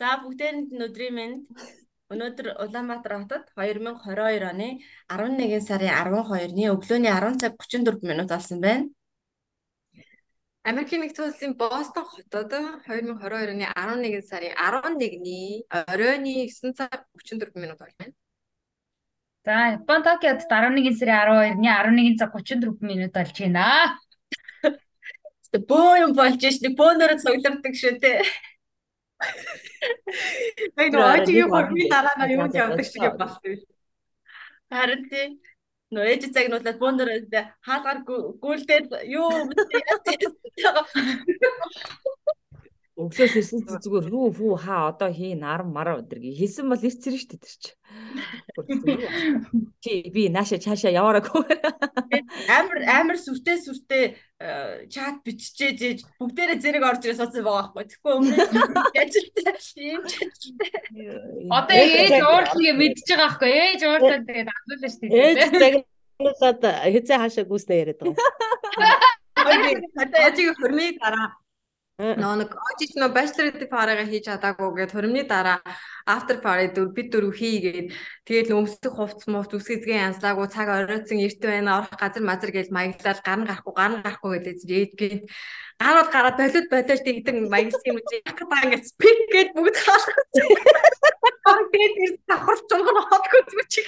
За бүгдээрэнд нь өдрийн мэнд. Өнөөдөр Улаанбаатар хотод 2022 оны 11 сарын 12-ны өглөөний 10 цаг 34 минут болсон байна. Америкийн нэгдсэн улсын Бостон хотод 2022 оны 11 сарын 11-ний оройны 9 цаг 34 минут болж байна. За, Япон Токиод 11 сарын 12-ны 11 цаг 34 минут болж байна. Бөө юм болж ш нэг бөөнөрөө цуглардаг шүү те. Эй нөө ажигийн хормын дараа нь юу явдаг шиг болсон юм. Харин тийм нөө ээж цагнуулаад бөөнөрөө хаалгаар гүйлдээд юу Өглөөс ирсэн зүгээр рүү фүү хаа одоо хийн 10 мараа өдргийг хэлсэн бол ирцэр штэ тэр чи. Чи би нааша чаашаа яваараагүй. Амар амар сүртэй сүртэй э, чат биччихээж бүгдээрээ зэрэг орж ирээ суудсан байгаа байхгүй. Тэгэхгүй өмнө ажилтаа ийм ч ажилтаа. Одоо ээж уурлыг мэдчихэж байгаа байхгүй. Ээж уурлаад тэгээд асуулаа штэ. Ээж загнуулаад хэзээ хаашаа гүйснэ яриад байгаа. Одоо ажиг хөрмийг дараа Нөө нэг очиж нөө bachelor party-га хийж чадаагүй гэд хөрмний дараа after party дөр бид дөрөв хийгээд тэгээд өмсөх хувцс мувц үсгэзгээ янзлаагүй цаг оройтсон эрт байна орох газар мазар гэж маяглал гар нь гарахгүй гар нь гарахгүй гэдэг ээж би гар бол гараад болоод болоод тэгдэг маягс юм чи якаа ингээд спик гэд бүгд хаалгах. Тэгээд тэр давхар чунгар хотгүй зүчиг.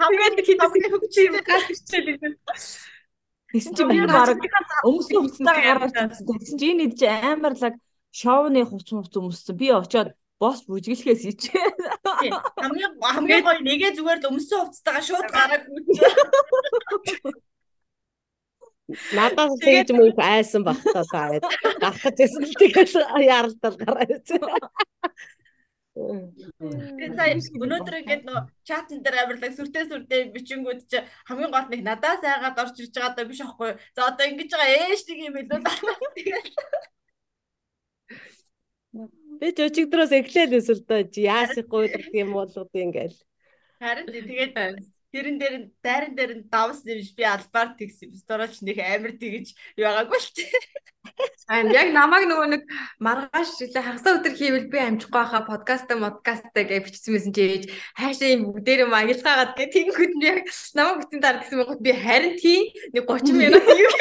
Тэгээд хийдэг хөвч юм гал хичээл. Тэгсэн чинь би баг өмсөн хувцастаа гараад тэгсэн чинь энэ идэж амар лаг шоуны хувц хувц өмссөн. Би очиод бос бүжиглэхээс ичээ. Хамгийн хамгийн гоё нэгээ зүгээр л өмсөн хувцастайгаа шууд гараад гүйцээ. Надаас тэгж мөн айсан багтаа саад гарах гэсэн л тэгэл яралдал гараад. Тэгээд өнөөдөр ингээд нөө чатн дээр авирлаг сүртэй сүртэй бичингүүд чи хамгийн гол нэг надаас айгаад орж ирж байгаа даа биш аахгүй. За одоо ингэж байгаа ээш нэг юм илүү. Би ч өчигдрөөс эхлээл өсөл дөө чи яасыг гуйдаг юм болгод ингээл. Харин тэгээд тэрэн дээр дайран дээр давс нэрж би албаар тэгсэн. Сторож нэг амир тэгж байгаагүй л чи. Аа яг намайг нөгөө нэг маргааш жилээ хагасаа өдөр хийвэл би амжихгүй хаа подкаст подкастаа гэж бичсэн байсан чи ээж хаашаа юм бүгдээр юм агилгаагаад гэх тэгэнгүүт би яг намайг бүтэн дараа гэсэн байгаад би харин тийм нэг 30 минут юу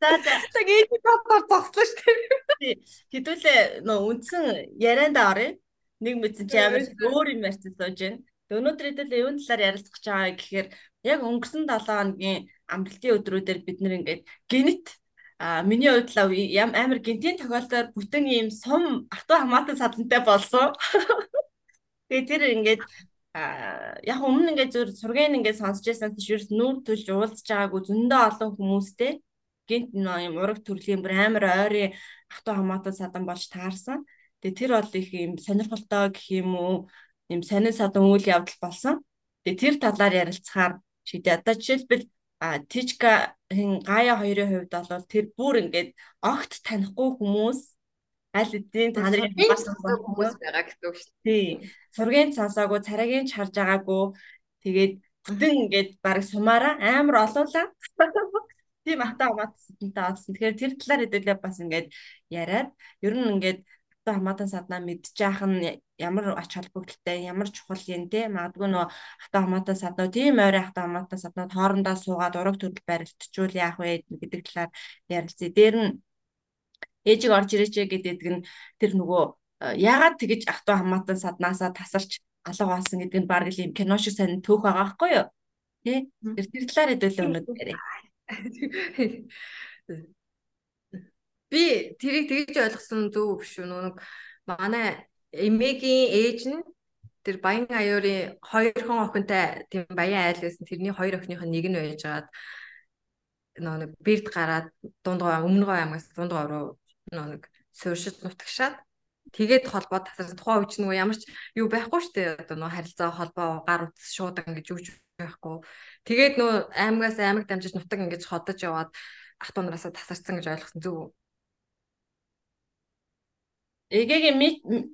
за. Тэгээд доктор зогслоо шүү дээ. Хэдүүлээ нөө үндсэн ярианда оръё. Нэг мэдсэн чи амар өөр юм ярьсан сууж байна. Өнөөдөр хэдүүлээ юун талаар ярилцах гэж байгаа гэхээр яг өнгөрсөн 7 хоногийн амралтын өдрүүдээр бид нэр ингээд генет а миний хувьд л амар гентийн тохиолдолд бүтэн ийм сум авто хамаатан садантай болсон. Тэгээ тэр ингээд яг өмнө ингээд зүр сургын ингээд сонсч байсан чинь ерөөс нүүр төлж уулзж байгаагүй зөндөө олон хүмүүстэй гинт юм ураг төрлийн бүр амар ойрын авто хамаатан садан болж таарсан. Тэгээ тэр бол их юм сонирхолтой гэх юм уу юм сонир садан үйл явдал болсон. Тэгээ тэр талаар ярилцахаар шийдээ. Одоо жишээлбэл Тичка хин Гая хоёрын хувьд бол тэр бүр ингээд огт танихгүй хүмүүс аль эдийн та нарын хүмүүс байгаа гэдэг шүү дээ. Тий. Сургийн цансаагүй, царайгийн чарж байгаагүй. Тэгээд бүтэн ингээд баг сумаараа амар олуулаа. Тийм ахтаа хамаатсантай болсон. Тэгэхээр тэр талаар хэдүүлээ бас ингээд яриад ер нь ингээд хамаатан саднаа мэдчих нь ямар ач холбогдолтой ямар чухал юм те магадгүй нөө хата хамаатан саднууд тийм ойрын хата хамаатан саднууд хоорондоо суугаад ураг төрөл барилтчул яах вэ гэдэг талаар ярилцъя. Дээр нь ээжиг орж ирээч гэдэг нь тэр нөгөө э, яагаад тэгэж ахтаа хамаатан саднаасаа тасарч алга болсон гэдэг нь баг л юм кино шиг сайн төөх байгаа байхгүй юу? Тэ? Тэр тэр талаар хэдүүлээ өнөөдөр. Би тэрийг тэгж ойлгосон зөв биш үү? Нэг манай Эмегийн ээж нь тэр Баян аюурын хоёрхан охинтой тийм баян айл байсан. Тэрний хоёр охиных нь нэг нь байж гаад нэг бэрд гараад дундгой өмнөгөө аймагаас дундгой руу нэг сууршид нутагшаад тэгээд холбоо тасар тухайн үеч нөгөө ямар ч юу байхгүй штэ одоо нөгөө харилцаа холбоо гар утас шууд ингэж юуж байхгүй. Тэгээд нөгөө аймагаас аймаг дамжиж нутаг ингэж ходож яваад ах дунараасаа тасарсан гэж ойлгосон зүг. Эгэгийн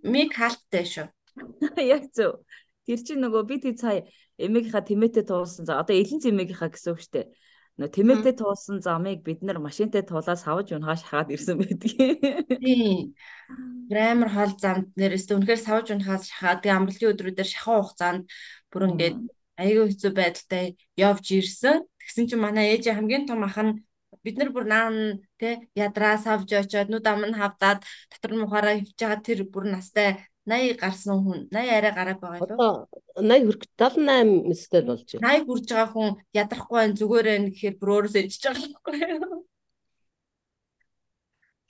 мик хаалттай шүү. Яг зөв. Тэр чинь нөгөө би тэр цаа эмээгийнхаа тэмээтэй туулсан. За одоо элен зэмээгийнхаа гэсэн үг шүү дээ. нөө тэмээтэй туулсан замыг бид нар машинтай туулаад савж унахаа шахаад ирсэн байдгийг. Тийм. Амар хол замд нэрээс үнэхээр савж унахаас шахаад тэгээ амралтын өдрүүдээр шахаа хугацаанд бүр ингээд аягүй хэцүү байдалтай явж ирсэн. Тэгсэн чинь манай ээж хамгийн том ах нь бид нар бүр наан те ядраа савж очоод нүд ам нь хавдаад дотор нь мухаараа хөвж байгаа тэр бүр настай 80 гарсан хүн 80 арай гараг байгаа лөө. Одоо 80 хүрэх 78 мэстэй болж байна. 80 хүрж байгаа хүн ядрахгүй байх зүгээр байх гэхээр бүр өөрөөсөө ичж байгаа юм байна.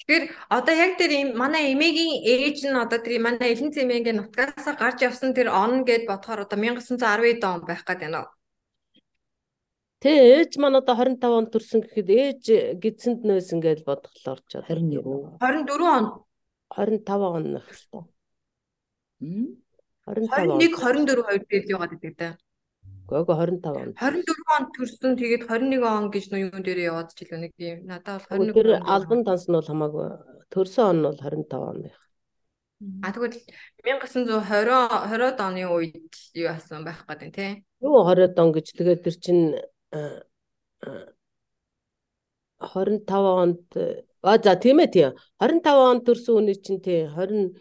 Тэгэхээр одоо яг тэр ийм манай эмээгийн ээж нь одоо тэр манай элен цэмээгийн нутгаасаа гарч явсан тэр он гэд бодохоор одоо 1910 он байх гээд байна уу? Тэ ээж маань одоо 25 онд төрсөн гэхэд ээж гидсэнд нөөс ингээд бодглоор ч 24 24 он 25 он хэвээр. 21 24 хоёр дээр л яваад идэг да. Гого 25 он. 24 онд төрсөн тэгээд 21 он гэж нөө юун дээр яваад ч илүү нэг юм. Надад бол 21 Тэр албан данс нь бол хамаагүй төрсөн он нь бол 25 он байх. А тэгвэл 1920 20-д оны үед юу асан байх гэдэг тий. Юу 20-д он гэж тэгээд тэр чинь 25 онд а за тийм ээ тий 25 онд төрсөн хүний чинь тий 20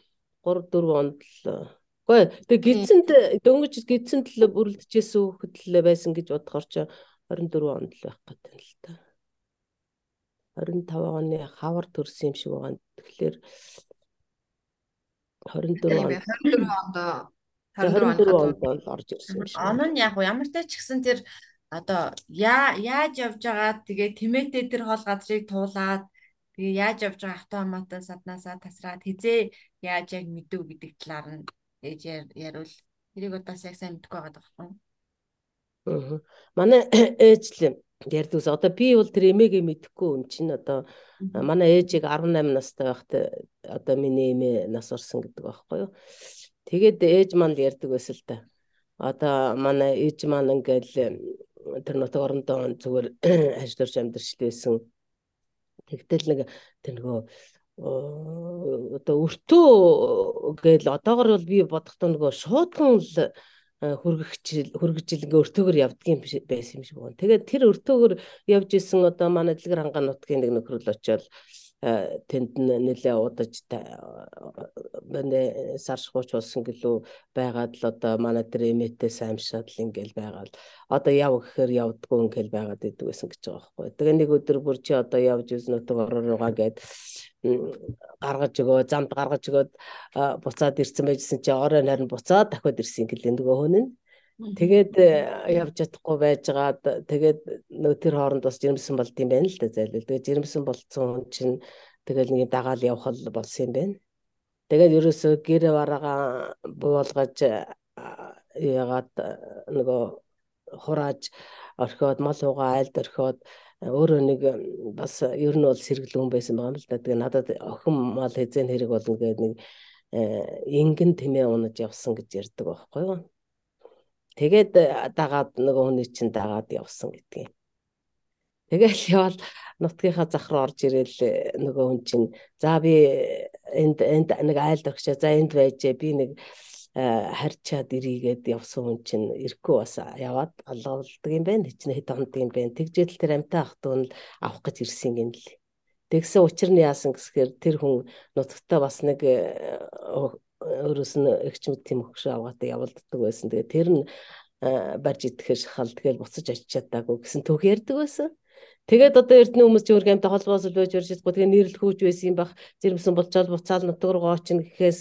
3 4 онд л Гэхдээ тэг гидсэнд дөнгөж гидсэнд л бүрлдэжсэн хүүхэд л байсан гэж бодохоор ч 24 онд л байх гэдэг л та. 25 оны хавар төрсэн юм шиг байгаа. Тэгэхээр 24 онд 24 онд 24 онд орж ирсэн юм шиг. Он нь яг ямар ч ч гэсэн тэр одоо яа яаж явж байгаа тэгээ тэмээтэй тэр хоол газрыг туулаад тэгээ яаж явж байгаа автоматан саднасаа тасраад хизээ яаж яг мэдв гэдэг талаар нь ээж яривал тэрийг одоо яг сайн мэдэхгүй байгаа байхгүй? Аа. Манай ээж л ярьдгүйс одоо би бол тэр эмээгээ мэдэхгүй юм чинь одоо манай ээжийг 18 настай байхад одоо миний эмээ нас орсон гэдэг байхгүй юу. Тэгээд ээж маань л ярьдаг байсан л та. Одоо манай ээж маань ингээл тэр нутаг орондоо зүгээр ажлаарч амьдарчлээсэн. Тэгтэл нэг тэр нөгөө одоо өртөө гээл одоогор бол би бодохдоо нөгөө шуудхан л хөргөгчл хөргөжл ингээ өртөөгөр явдгийн байсан юм шиг байна. Тэгээд тэр өртөөгөр явж исэн одоо манай дэлгэр хангаан нутгийн нэг нөхрөл очоод тэнд нэлээ удаж манай саршгууч болсон гэлөө байгаад л одоо манай тэр эмээтэй саймшаад л ингээл байгаад одоо яв гэхээр явдггүй ингээл байгаад идэг байсан гэж байгаа байхгүй. Тэгээ нэг өдөр бүр чи одоо явж үзэн өтөг ороруугаа гээд гаргаж өгөө замд гаргаж өгөөд буцаад ирсэн байжсэн чи орой нарийн буцаад дахиад ирсэн гэлээ нөгөө хүн нь Тэгээд явж чадахгүй байжгаад тэгээд нөгөө тэр хооронд бас жирэмсэн болд юм байна л да зайлвал. Тэгээд жирэмсэн болцсон хүн чинь тэгэл нэг дагаал явах л болсон юм байна. Тэгээд ерөөсөө гэр бараагаа буулгаж ягаад нөгөө хурааж орхиод мал угаа айлд орхиод өөрөө нэг бас ер нь бол сэргэлэн байсан байгаа юм л да. Тэгээ надад охин мал хэзээ хэрэг болно гэдэг нэг ингэн тэмээ унаж явсан гэж ярьдаг байхгүй юу? Тэгээд э, дагаад нөгөө хүний чинь дагаад явсан гэдгийг. Тэгэл явал нутгийнхаа зах руу орж ирээл э, нөгөө хүн чинь за би энд энд нэг айлд өгчөө за энд байжээ би нэг э, харьчаад ирийгээд явсан хүн чинь ирэхгүй бас яваад алгуулдаг юм байна. Хичнээн хэд хонд юм байна. Тэгжэл тэр амтай ах トゥ нь авах гэж ирсэн юм л. Тэгсэн учир нь яасан гэсгээр тэр хүн нутагтаа бас нэг өөрөөс нь эгч мэд тийм өгшөө авгаатаа явуулдаг байсан. Тэгээ тэр нь барьж идэхээр шахал тэгэл буцаж очиж чадаагүй гэсэн түүх ярьдаг байсан. Тэгээд одоо эрдэнэ хүмүүс чи өргөмтэй холбоос л байж өршөхгүй тэгээ нэрлэх хүүж байсан юм бах жирэмсэн болчоод буцаал нутг руу гоочно гэхээс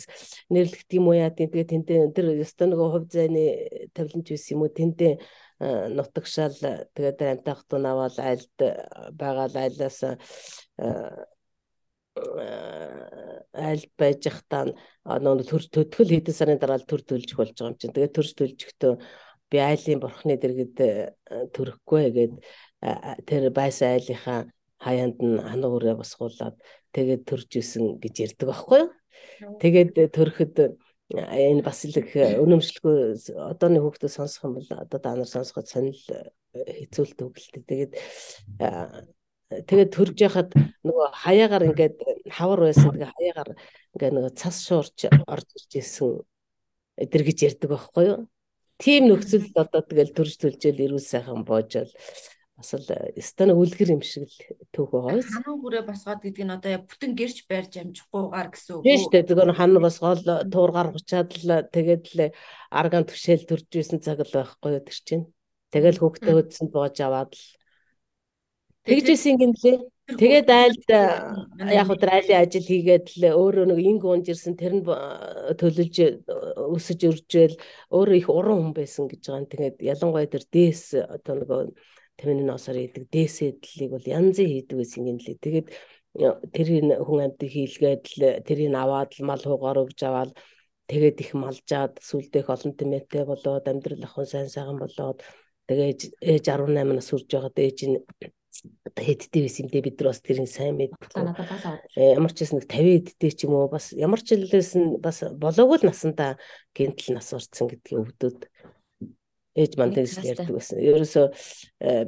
нэрлэгдэх юм уу яа тийм тэгээ тэнтэй тэр ёстой нөгөө хувь зайны тавиланч байсан юм уу тэнтэй нутагшаал тэгээд амтах тун аваад айлд байгаа айлаас айлд байж захтаа нөгөө төр төтгөл хэдэн сарын дараа төр төлж болж байгаа юм чинь. Тэгээд төрж төлжөхдөө би айлын бурхны дэргэд төрөхгүй гэгээд тэр байсан айлынхаа хаяанд нь ханаг өрөө босгуулад тэгээд төрж исэн гэж ярьдаг байхгүй юу? Тэгээд төрөхөд энэ бас л их өнөмшлгүй одооны хүүхдүүд сонсох юм бол одоо та нар сонсоход сонир хэцүүлдэг үгэлтэй. Тэгээд тэгээд төрж яхад нөгөө хаягаар ингээд хавар байсан тэгээ хаягаар ингээд нөгөө цас шуурч орж ирж исэн эдэр гэж ярьдаг байхгүй юу? Тийм нөхцөлд одоо тэгэл төрж төлжэл ирүүл сайхан боожол бас л стан үлгэр юм шиг л байгаа биз. Ханан хүрээ босгоод гэдэг нь одоо бүтэн гэрч байрж амжихгүйгээр гэсэн үг. Тийм шүү дээ. Зөвхөн хан босгоол туургаар гучаад л тэгээд л арган түшээл төрж исэн цаг л байхгүй тэр чинь. Тэгэл хүүхдээ хөдсөнд боож аваад л тэгж исэн юм лээ. Тэгээд айлд яг тэр айлын ажил хийгээд л өөрөө нэг инг унж ирсэн тэр нь төлөж өсөж өржөөл өөрөө их уран хүн байсан гэж байгаа юм. Тэгээд ялангуяа тэр дээс одоо нөгөө тамины ноосоор идэг дээсэдлийг бол янзын хийдэг гэсэн юм лээ. Тэгээд тэрийн хүн амьтыг хийлгээд л тэрийг аваад л мал хуугаар өгж аваад тэгээд их малжаад сүлдэх олон тэмээтэй болоод амьдрал ахын сайн сайхан болоод тэгээд ээж 18 нас хүрж байгаад ээж нь одоо хэдтэй байсан юм дээ бид нар бас тэрийг сайн мэддэг. Ямар ч гэсэн нэг 50 хэдтэй ч юм уу бас ямар ч хэлээс нь бас болоогүй л насандаа гинтл нас орцсон гэдгийг өвдөд ээж мандаа гэж ярьдаг байсан. Ерөөсөө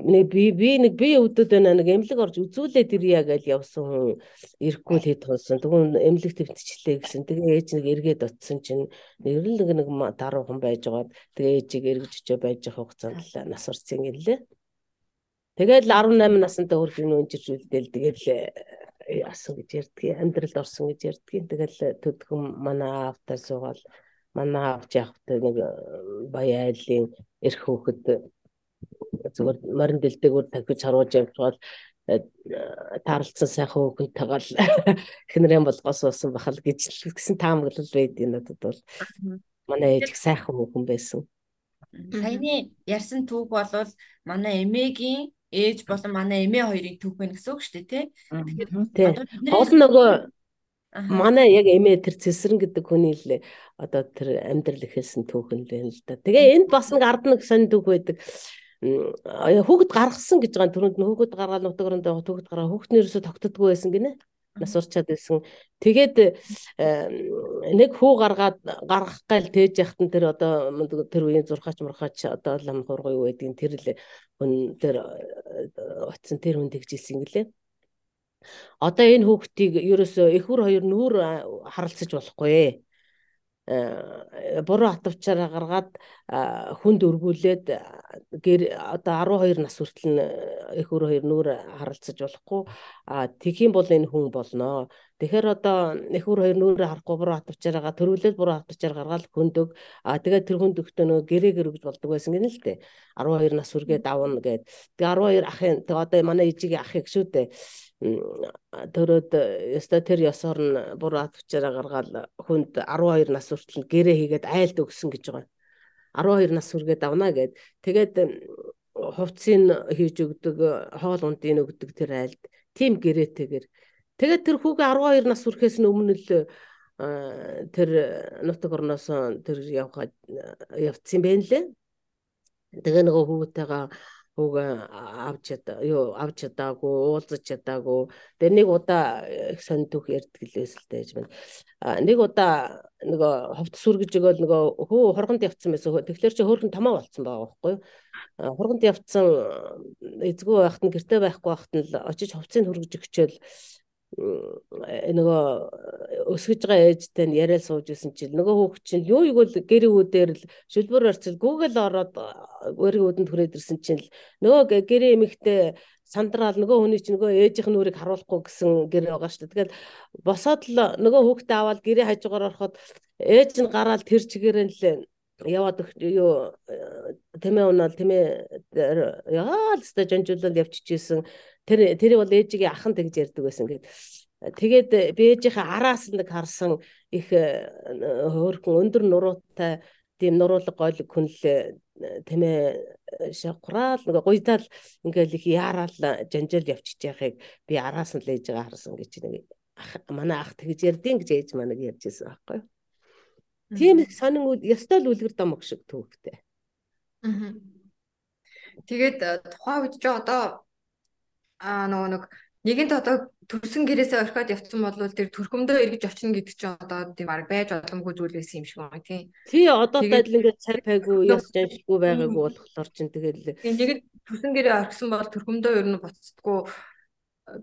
нэг би би нэг би өвдөд байна нэг эмнэлэг орж үзүүлээд ирья гэж явсан хүн ирэхгүй л хэд хонсон. Тэгвэл эмнэлэг төвтчлээ гэсэн. Тэгээ ээж нэг эргээд утсан чинь нэг нэг нэг даруу хүн байж байгаад тэгээ ээжийг эргэж очиж байж байгаа хугацаанд нас орсон юм лээ. Тэгээд л 18 наснда хөргөн өнжирч үлдээл тэгээд л яасан гэж ярьдгийг амьдралд орсон гэж ярьдгийг. Тэгэл төдгөн манай автаа суугаал манай авч явахтай нэг баяа айлын эрх хөөхд зүгээр морин дэлдэгүүр тавьж харуулж явж таарлцсан сайхан хүүхэнтэйгээ л эхнэрэн болгоос уусан бахал гэж гэсэн таамаглал байд энэ надад бол. Манай ээж их сайхан хүүхэн байсан. Саяны ярьсан түүх бол манай эмээгийн ээж болон манай эмээ хоёрын түүх байна гэсэн үг шүү дээ тий. Тэгэхээр гол нөгөө манай яг эмээ тэр цэсрэн гэдэг хүний л одоо тэр амьдрал ихэлсэн түүх нь л байна л да. Тэгээ энд бас нэг ард нэг сонь түүх байдаг хүүхэд гаргасан гэж байгаа түрүүнд нь хүүхэд гаргаад нутаг орондоо хүүхэд гараа хүүхднэрээсээ тогтдоггүй байсан гинэ нас урчаад байсан. Тэгээд нэг хүү гаргаад гаргах гал тээж яхад нь тэр одоо тэр үеийн зурхаач мурхаач одоо лам хургуй юу байдгийг тэр л хүн тэр утсан тэр хүн тэгжилсэн гэлээ. Одоо энэ хүүхдийг ерөөсөө эхүр хоёр нүүр харалцаж болохгүй. Э, буруу атвчаараа гаргаад хүнд өргүүлээд гэр одоо 12 нас хүртэл их өр хоёр нүүр харалцаж болохгүй а тэгхийн бол энэ хүн болно. Тэгэхээр одоо их өр хоёр нүүрээ харахгүй буруу атвчаараа төрүүлээд буруу атвчаар гаргаад хүндөг а тэгээд тэр хүнд өгтөө нөгөө гэрээ гэрэгж болдог байсан гэнэ л дээ. 12 нас хүргээд давна гээд. Тэгээ 12 ахын тэгээ одоо манай ээжигийн ахыг шүү дээ төрөөд ёстой тэр ёсоор нь буруу атвчаараа гаргаад хүнд 12 нас хүртэл гэрээ хийгээд айлд өгсөн гэж байгаа. 12 нас хүргээд авна гэд. Тэгээд хувцсыг хийж өгдөг, хоол ундыг өгдөг тэр айлд. Тим гэрээтэйгэр. Тэгээд тэр хүүгээ 12 нас хүрэхээс өмнө л тэр нутаг орноос тэр явхад явцсан байх лээ. Тэгээ нөгөө хүүгээтэйгээ үг авч юу авч чадаагүй уулзаж чадаагүй тэгээ нэг удаа их сондөх ярьдаг лээс л дэж байна. Нэг удаа нөгөө ховт сүргэж өгөөл нөгөө хөө хоргонд явцсан байсан. Тэгэхээр чи хөөрхөн томоо болцсон байгаа байхгүй хоргонд явцсан эзгүй байхад нь гэрте байхгүй байхад нь л очиж ховцыг хөргөж өгчөөл нөгөө өсгөж байгаа ээжтэй нь яриад сууж исэн чинь нөгөө хүүхд чинь юу игэл гэр үүдээр л шүлбэр орцол Google ороод үүдэнд хүрээд ирсэн чинь нөгөө гэрээ эмэгтэй сандраал нөгөө хүний чинь нөгөө ээжийнх нь нүрийг харуулахгүй гэсэн гэр байгаа шүү дээ. Тэгэл босоод л нөгөө хүүхдээ аваад гэрээ хажуугаар ороход ээж нь гараад тэр чигээрээ л яваад юу тэмээ унаал тэмээ яа л өстой жанжуулаад явчихжсэн тэр тэр бол ээжигийн ахын тэгж ярьдаг байсан гэд тэгээд би ээжийнхээ араас нэг харсан их хөөрхөн өндөр нуруутай тийм нуруулга гойлог хүнлээ тэмээ шавхраал нэг гуйдаал ингээл их яараал жанжаал явчихж яхахыг би араас нь л ээж байгаа харсан гэж нэг манай ах тэгж ярьдیں۔ гэж ээж манайг ярьж байсан байхгүй юу Тийм их сонин ёстой л үлгэр домог шиг төвхтэй. Аа. Тэгээд э, тухайн үед ч одоо аа нөгөө нэг нэгэнт одоо төрсөн гэрээсээ орхиод явцсан бол тэр төрхөмдөө эргэж очино гэдэг чинь одоо тийм баг байж боломгүй зүйл байсан юм шиг байна тийм. Тий одоо тал ингээд цар пайгүй яс жаншилгүй байгаагүй болохоор чинь тэгэл. Тийм нэгэнт төрсөн гэрээ орхисон бол төрхөмдөө ер нь буцдаггүй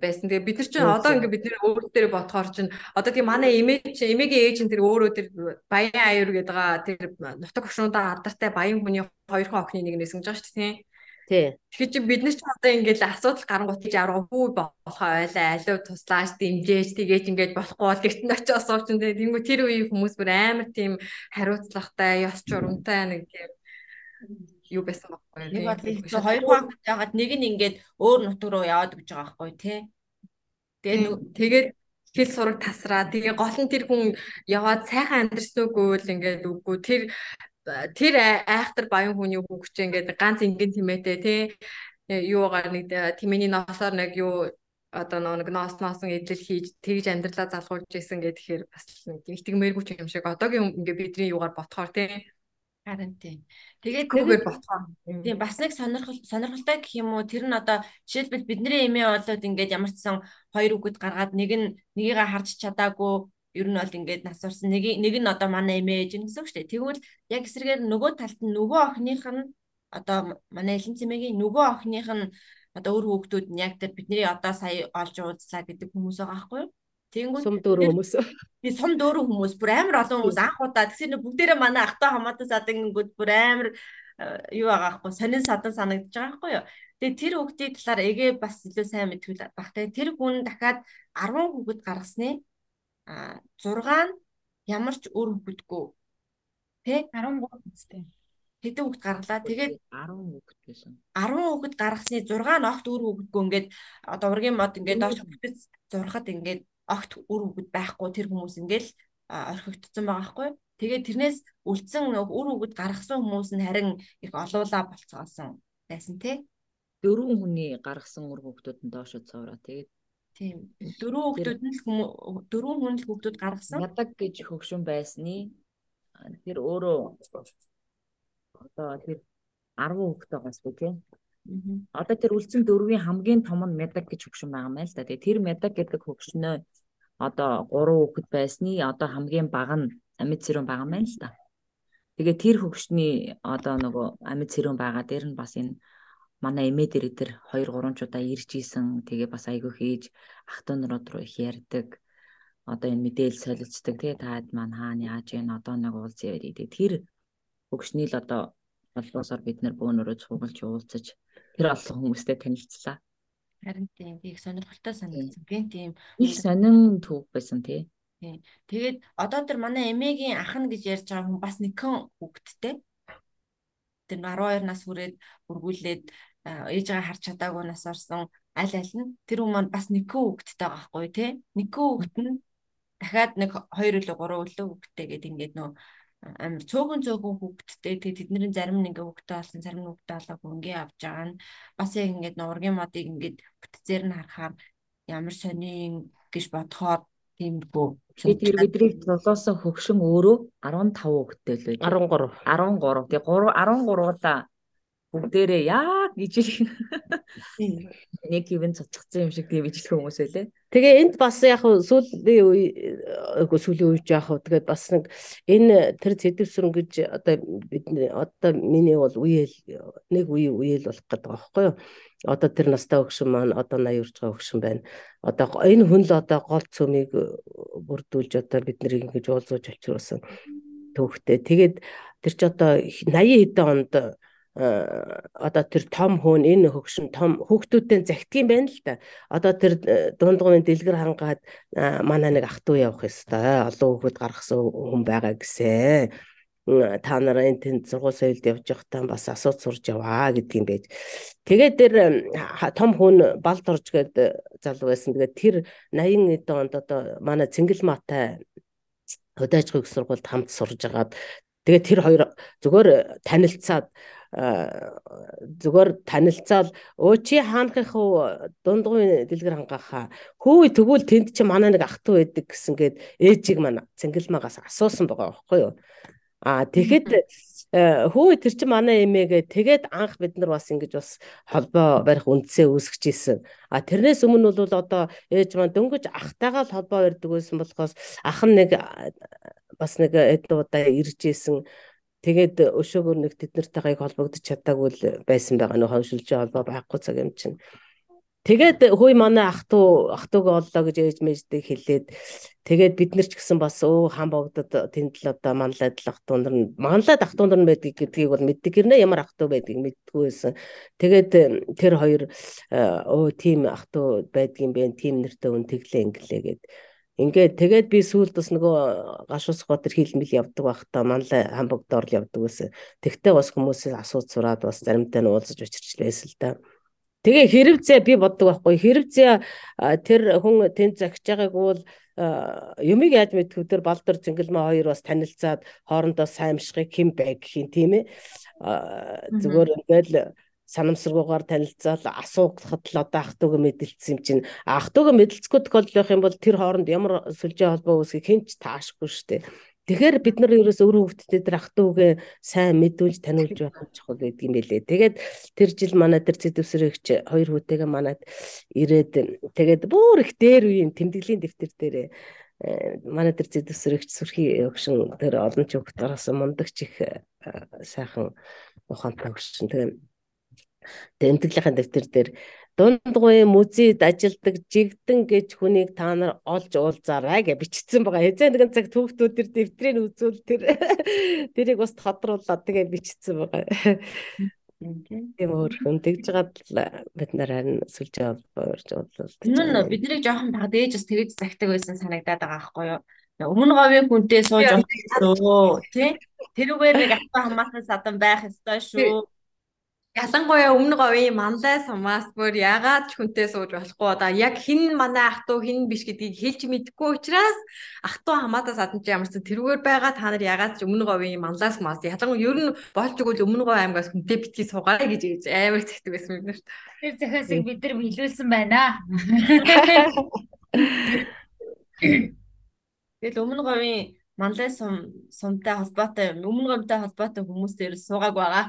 байсан. Тэгээ бид нар чинь одоо ингээ бид нэр өөр дээр бодохоор чинь одоо тийм манай имиж эмээгийн ээж нь тэр өөрөө тэр баян аюур гэдэг байгаа тэр нутаг хөшнүүдээ алдартай баян хүний хоёр хон охины нэг нэсгэж байгаа шүү дээ тийм. Тий. Тэгэхээр чи бид нар ч одоо ингээд асуудал гарангуут гэж аврага хүү болохоо ойлаа алуу туслааж дэмжээж тэгээд ингээд болохгүй бол гэртэн очиж асууч энэ тэнгүү тэр үеийн хүмүүс бүр амар тийм хариуцлагатай ёс журамтай нэг тийм юу байсан байхгүй нэг хэцүү хоёр хуваахад яагаад нэг нь ингээд өөр нутг руу яваад гэж байгаа байхгүй тий. Тэгээд тэгээд хэл сураг тасраа тэгээ гол нь тэр хүн яваад сайхан амьдэрсэн үгүй л ингээд үгүй тэр тэр айхтар баян хүний хүүхч ингээд ганц ингийн тимээтэй тий юугаар нэг тимээний ноосоор нэг юу одоо нэг ноос носон эдлэл хийж тэгж амьдралаа залгуулж исэн гэхээр бас нэг тэгмээргүй юм шиг одоогийн ингээд бидний юугаар ботхоор тий Харин тийм. Тэгээд гүүгээр ботхоо. Тийм бас нэг сонирхол сонирхолтой гэх юм уу тэр нь одоо жишээлбэл бидний эмээ болоод ингээд ямар ч сан хоёр үгэд гаргаад нэг нь нёгийг харж чадаагүй ер нь бол ингээд нас урсан нэг нэг нь одоо манай эмээ ээж гэсэн үг шүү дээ. Тэгвэл яг эсрэгээр нөгөө талд нь нөгөө охиных нь одоо манай элен цэмээгийн нөгөө охиных нь одоо өөр хүүхдүүд нь яг тэр бидний одоо сая олж уулзлаа гэдэг хүмүүс байгаа байхгүй юу? Тэнгүүд сум дөрөв хүмүүс. Би сум дөрөв хүмүүс бүр амар олон хүмүүс анх удаа тэгсэр бүгдээрээ манай ахтай хамаатай садангууд бүр амар э, юу байгаа байхгүй сонин садан санагдаж байгаа байхгүй юу. Тэгээ тэр хүүхдийн талаар эгээ бас илүү сайн мэдвэл. Тэгээ тэр хүн дахиад 10 хүүхэд гаргасны 6 нь ямар ч өөр хүүхэдгүй. Тэ 13 үстэй. Хэдэн хүүхэд гаргалаа. Тэгээд 10 хүүхэд байсан. 10 хүүхэд гаргасны 6 нь огт өөр хүүхэдгүй ингээд одоо ургийн мод ингээд доош хүүхэдэд зурхад ингээд огт үр үгэд байхгүй тэр хүмүүс ингээл орхигдсон байгаа байхгүй. Тэгээд тэрнээс үлдсэн үр үгэд гаргасан хүмүүс нь харин их олуулаа болцоосон байсан тий. Дөрвөн хүний гаргасан үр хүүхдүүд нь доошо цавраа тэгээд тийм дөрвөн хүүхдүүд нь дөрвөн хүн л хүүхдүүд гаргасан. Ядаг гэж хөгшин байсны тэр өөрөө одоо тэр 10 хүүхдтэй гасгүй тий. Одоо тэр үлдсэн дөрвийн хамгийн том нь медаг гэж хөгшин байгаа мэн л да. Тэгээ тэр медаг гэдэг хөгшнөө одоо 3 хүүхэд байсны одоо хамгийн бага нь амьд цэрүүн байгаа мэн л да. Тэгээ тэр хөгшний одоо нөгөө амьд цэрүүн байгаа дээр нь бас энэ манай эмээ дээр тэр 2 3 чудаа ирж исэн. Тэгээ бас айгүй хийж ах トゥ нарууд руу их ярьдаг. Одоо энэ мэдээлэл солилцдог тий таад маань хаана яаж гэн одоо нэг уулз яриад тий тэр хөгшний л одоо холбоосоор бид нэр бөөнөрөө цуглаж уулзаж тэр олон хүмүүстэй танилцлаа. Харин тийм би их сонирхолтой санагдсан. Би тийм их сонин түүх байсан тий. Тэгээд одоо тэр манай эмээгийн ах нь гэж ярьж байгаа хүн бас нэгэн хүүхэдтэй. Тэр 12 нас хүрээд үргүүлээд ээжээ харж чадаагүй нас орсон аль аль нь? Тэр хүмүүс бас нэгэн хүүхэдтэй байгаа байхгүй тий. Нэгэн хүүхэд нь дахиад нэг 2 үлээ 3 үлээ хүүхэдтэй гэдэг ингээд нөө амар цөөхөн цөөхөн хүүхэдтэй тэгээ тэдний зарим нь ингээ хүүхэдтэй болсон зарим нь хүүхэдтэй болоогүй ингээ авч байгаа нь. Бас яг ингээд нургийн модыг ингээд бүтцээр нь харахаар ямар сонин гэж бодохоор тиймгүй би тэр бидний золоосон хөгшин өөрөө 15 хүүхэдтэй л байж 13 13 тэгээ 3 13-уудаа бүгдээрээ яг ижил нэг хэвэн цоцгцсан юм шиг тийм ижил хүмүүс байлээ. Тэгээ энд бас яг сүүлийн үе сүүлийн үеж яг тэгээд бас нэг энэ тэр цэдвсрэн гэж одоо бид одоо миний бол үеэл нэг үе үеэл болох гэдэг байхгүй юу? Одоо тэр настай өгшин маань одоо 80 урж байгаа өгшин байна. Одоо энэ хүн л одоо гол цөмийг бүрдүүлж одоо бид нарыг ингэж уулзууж авчирсан төвхтэй. Тэгээд тэр ч одоо 80 хэдэн онд Э, одоо тэр том хөөн энэ хөгшин том хүүхдүүдтэй загтгийм байна л да. Одоо тэр э, дундгуун дэлгэр хангаад э, манай нэг ах トゥ явах ёстой. Олон хүүхэд гаргасан хүн байгаа гэсэн. Та нараа энэ тэнд сургууль соёлд явж байхдаа бас асууж сурж яваа гэдгийм байж. Тэгээд тэр том хүн балд орж гээд залуу байсан. Тэгээд тэр 80 эд онд одоо манай Цэнгэл Матай хөдөөжгөх сургуульд хамт сурж агаад тэгээд тэр хоёр зүгээр танилцаад зүгээр танилцаал. Өө чи хаанхих уу? Дундгуй дэлгэр хангахаа. Хөөе тэгвэл тэнд чи манай нэг ах トゥ байдаг гэсэн гээд ээжийг маань цэнгэлмагаас асуусан байгаа байхгүй юу? А тэгэхэд хөөе тэр чи манай эмээгээ тэгээд анх бид нар бас ингэж бас холбоо барих үндсээ үүсгэж исэн. А тэрнээс өмнө бол одоо ээж маань дөнгөж ахтайгаа л холбоо барьдаг байсан болохоос ах нь нэг бас нэг эд удаа ирж исэн Тэгээд өшөөгөр нэг тэд нартайгаа холбогдож чадаагүй л байсан байгаа нөх хоншилж холбоо байхгүй цаг юм чинь. Тэгээд хөөе манай ах トゥ ах トゥ г оллоо гэж ээж мэждэг хэлээд тэгээд бид нар ч гэсэн бас өө хам богдод тэнд л одоо манлайд л ах トゥ нар нь манлайд ах トゥ нар байдаг гэдгийг бол мэддэг гэрнэ ямар ах トゥ байдгийг мэддэггүй байсан. Тэгээд тэр хоёр өө тийм ах トゥ байдгийн бэ тийм нэртэй үн тэглээ инглээ гэд Ингээд тэгээд би сүүлд бас нөгөө гашуус готер хилмэл явдаг байхдаа манлай хамбогдоор л явдаг гэсэн. Тэгтээ бас хүмүүсээс асууж сураад бас заримдаа нь уулзаж учирч байсан л да. Тэгээ хэрвзээ би боддог байхгүй хэрвзээ тэр хүн тэнд загч байгааг бол юмыг яаж мэдхүү тэр балдар зингэлмэ хоёр бас танилцаад хоорондоо саймшихыг хэн бай гэх юм тийм ээ зүгээр ингээл санамсаргуугаар танилцаад асуугахад л одоо ах トゥ г мэдэлцсэн юм чинь ах トゥ г мэдэлцэхгүй тохиолдол байх юм бол тэр хооронд ямар сүлжээ холбоо үүсгэх хэн ч таашгүй шүү дээ. Тэгэхээр бид нар ерөөс өөр хүүхдэд тэр ах トゥ г сайн мэдүүлж таниулж байх нь чухал гэдэг юм билээ. Тэгээд тэр жил манай тэр зэдвсрэгч хоёр хүүтэйгээ манад ирээд тэгээд бүр их дээр үеийн тэмдэглэлийн дэвтэр дээрээ манай тэр зэдвсрэгч сүрхий өгшин тэр олон ч хүүхдээс мундагч их сайхан ухаантай өгшин тэгээд тэмдэглэлийн дэвтэр дээр дундгуй музейд ажилдаг жигдэн гэж хүнийг та нар олж уулзаарай гэж бичсэн байгаа. Хэзээ нэгэн цаг түүхтүүд тэр дэвтрийг үзүүл тэр тэрийг бас тодруулаад тэгээ бичсэн байгаа. Тийм өөрхөн тэгж гад бид нар харин сүлжээ олбоорж уулзалт. Нүн бидний жоохон таг дээжс тэгж загтаг байсан санагдаад байгаа байхгүй юу? Өмнө говийн хүнтэй сууж уулзсан тий? Тэрүүгээр нэг атга хамаатан садан байх ёстой шүү Ялангуяа өмнө говийн манлай сумаас бүр ягаад ч хүнтэй сууж болохгүй одоо яг хин манай ах トゥ хин биш гэдгийг хэлж мэдэхгүй учраас ах トゥ хамаатаас адна чи ямарсан тэрүүгээр байгаа та нар ягаад ч өмнө говийн манлай сумаас ялангуяа ер нь болж игэл өмнө говь аймгаас хүнтэй битгий суугаарай гэж ээж амар тэгдэг байсан бид нарт. Тэр захиасыг бид нар биелүүлсэн байна. Тэгэл өмнө говийн манлай сум сумтай холбоотой өмнө говьтай холбоотой хүмүүстэй ер суугааг байгаа.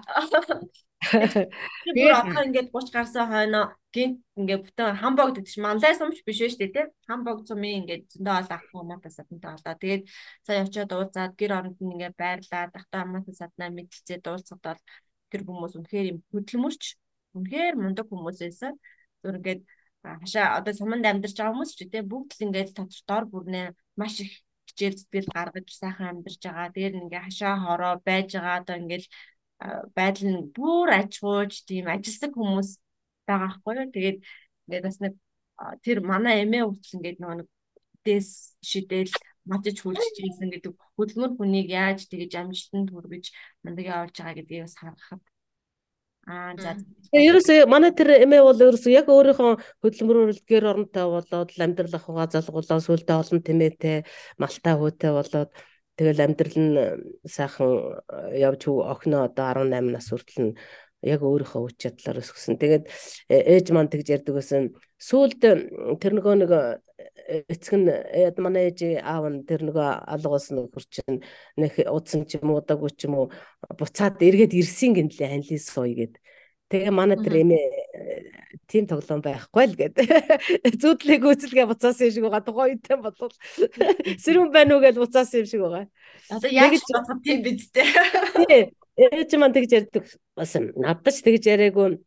Тэр одоо ингээд 30 гарсан хойно гинт ингээд бүтэн хамбогд гэдэг чинь манлай сумч биш шүү дээ тий. Хамбогд сумын ингээд зөндөө олон ах хамаатаа саднтай болоо. Тэгээд цаа явчаад уулзаад гэр оронд нь ингээд байрлаад ахтай хамаатаа саднаа мэдлцээ дуулцахад бол тэр хүмүүс үнэхээр юм хөдөлмөрч үнэхээр мундаг хүмүүс байсан. Зүр ингээд хашаа одоо суманд амьдарч байгаа хүмүүс ч тий бүгд л ингээд татвар дор бүрнээ маш их хичээл зүтгэл гаргаж сайхан амьдарч байгаа. Тэгээд ингээ хашаа хороо байж байгаа одоо ингээл байдал нь бүр ажгууж тийм ажилсаг хүмүүс байгаа хгүй юу. Тэгээд ингээд бас нэг тэр манай эмээ хүртэл ингээд нөгөө нэг дэс шидэл матж хүлж ийсэн гэдэг хөдөлмөр хүнийг яаж тэгэж амжилтанд хүргэж мандаг явуулж байгаа гэдгийг бас харахад Аа за. Ерөөсөө манай тэр эмээ бол ерөөсөө яг өөрийнхөө хөдөлмөрөөр гэр оронтой болоод амьдрал ахуйгаа залгуулаа сүлдээ олон тэмээтэй малтай хөөтэй болоод Тэгэл амьдрал нь сайхан э, явж охиноо одоо 18 нас хүртэл нь яг өөрийнхөө үч чадлаар өсгсөн. Тэгээд э, ээж маань тэгж ярьдаг байсан. Сүүлд тэр нөгөө нэг э, эцэг нь манай ээж аав нь тэр нөгөө алга болсон нөхөр чинь нэг удсан ч юм уу удаагүй ч юм уу буцаад эргээд ирсэн гинлээ ханилын сууя гэд. Тэгээ манай тэр эмээ тийм тоглоом байхгүй л гэд. Зүудлэг үзэлгээ буцаасан юм шиг байгаа. Үедээ бодвол сэрүүн байна уу гэж буцаасан юм шиг байгаа. Одоо яг ч бодох тийм биз дээ. Ээж маань тэгж ярьдаг бас надад ч тэгж яриаггүй